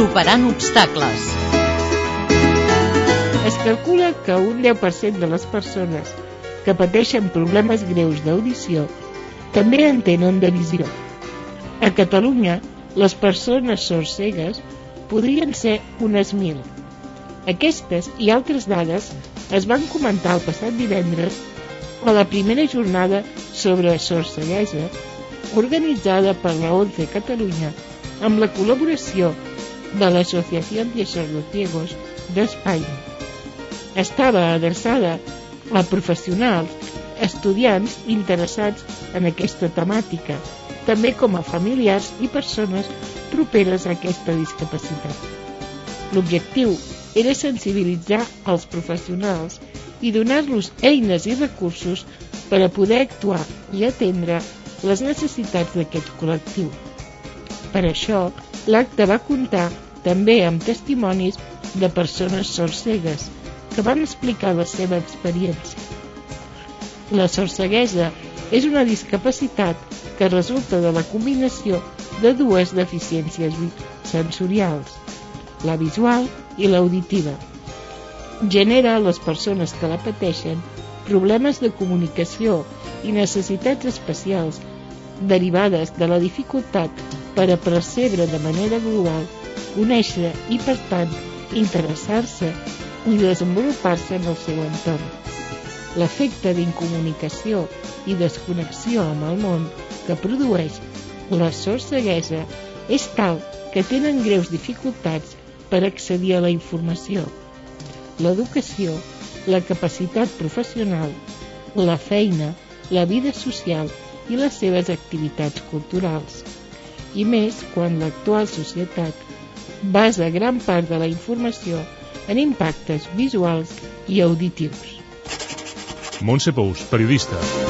Superant obstacles. Es calcula que un 10% de les persones que pateixen problemes greus d'audició també en tenen de visió. A Catalunya, les persones sorcegues podrien ser unes mil. Aquestes i altres dades es van comentar el passat divendres a la primera jornada sobre sorceguesa organitzada per la ONCE Catalunya amb la col·laboració de l'Associació de Sordociegos d'Espanya. Estava adreçada a professionals, estudiants interessats en aquesta temàtica, també com a familiars i persones properes a aquesta discapacitat. L'objectiu era sensibilitzar els professionals i donar-los eines i recursos per a poder actuar i atendre les necessitats d'aquest col·lectiu. Per això, l'acte va comptar també amb testimonis de persones sorcegues que van explicar la seva experiència. La sorceguesa és una discapacitat que resulta de la combinació de dues deficiències sensorials, la visual i l'auditiva. Genera a les persones que la pateixen problemes de comunicació i necessitats especials derivades de la dificultat per a percebre de manera global, conèixer i, per tant, interessar-se i desenvolupar-se en el seu entorn. L'efecte d'incomunicació i desconnexió amb el món que produeix la sorceguesa és tal que tenen greus dificultats per accedir a la informació. L'educació, la capacitat professional, la feina, la vida social i les seves activitats culturals. I més quan l'actual societat basa gran part de la informació en impactes visuals i auditius. Montse Pous, periodista.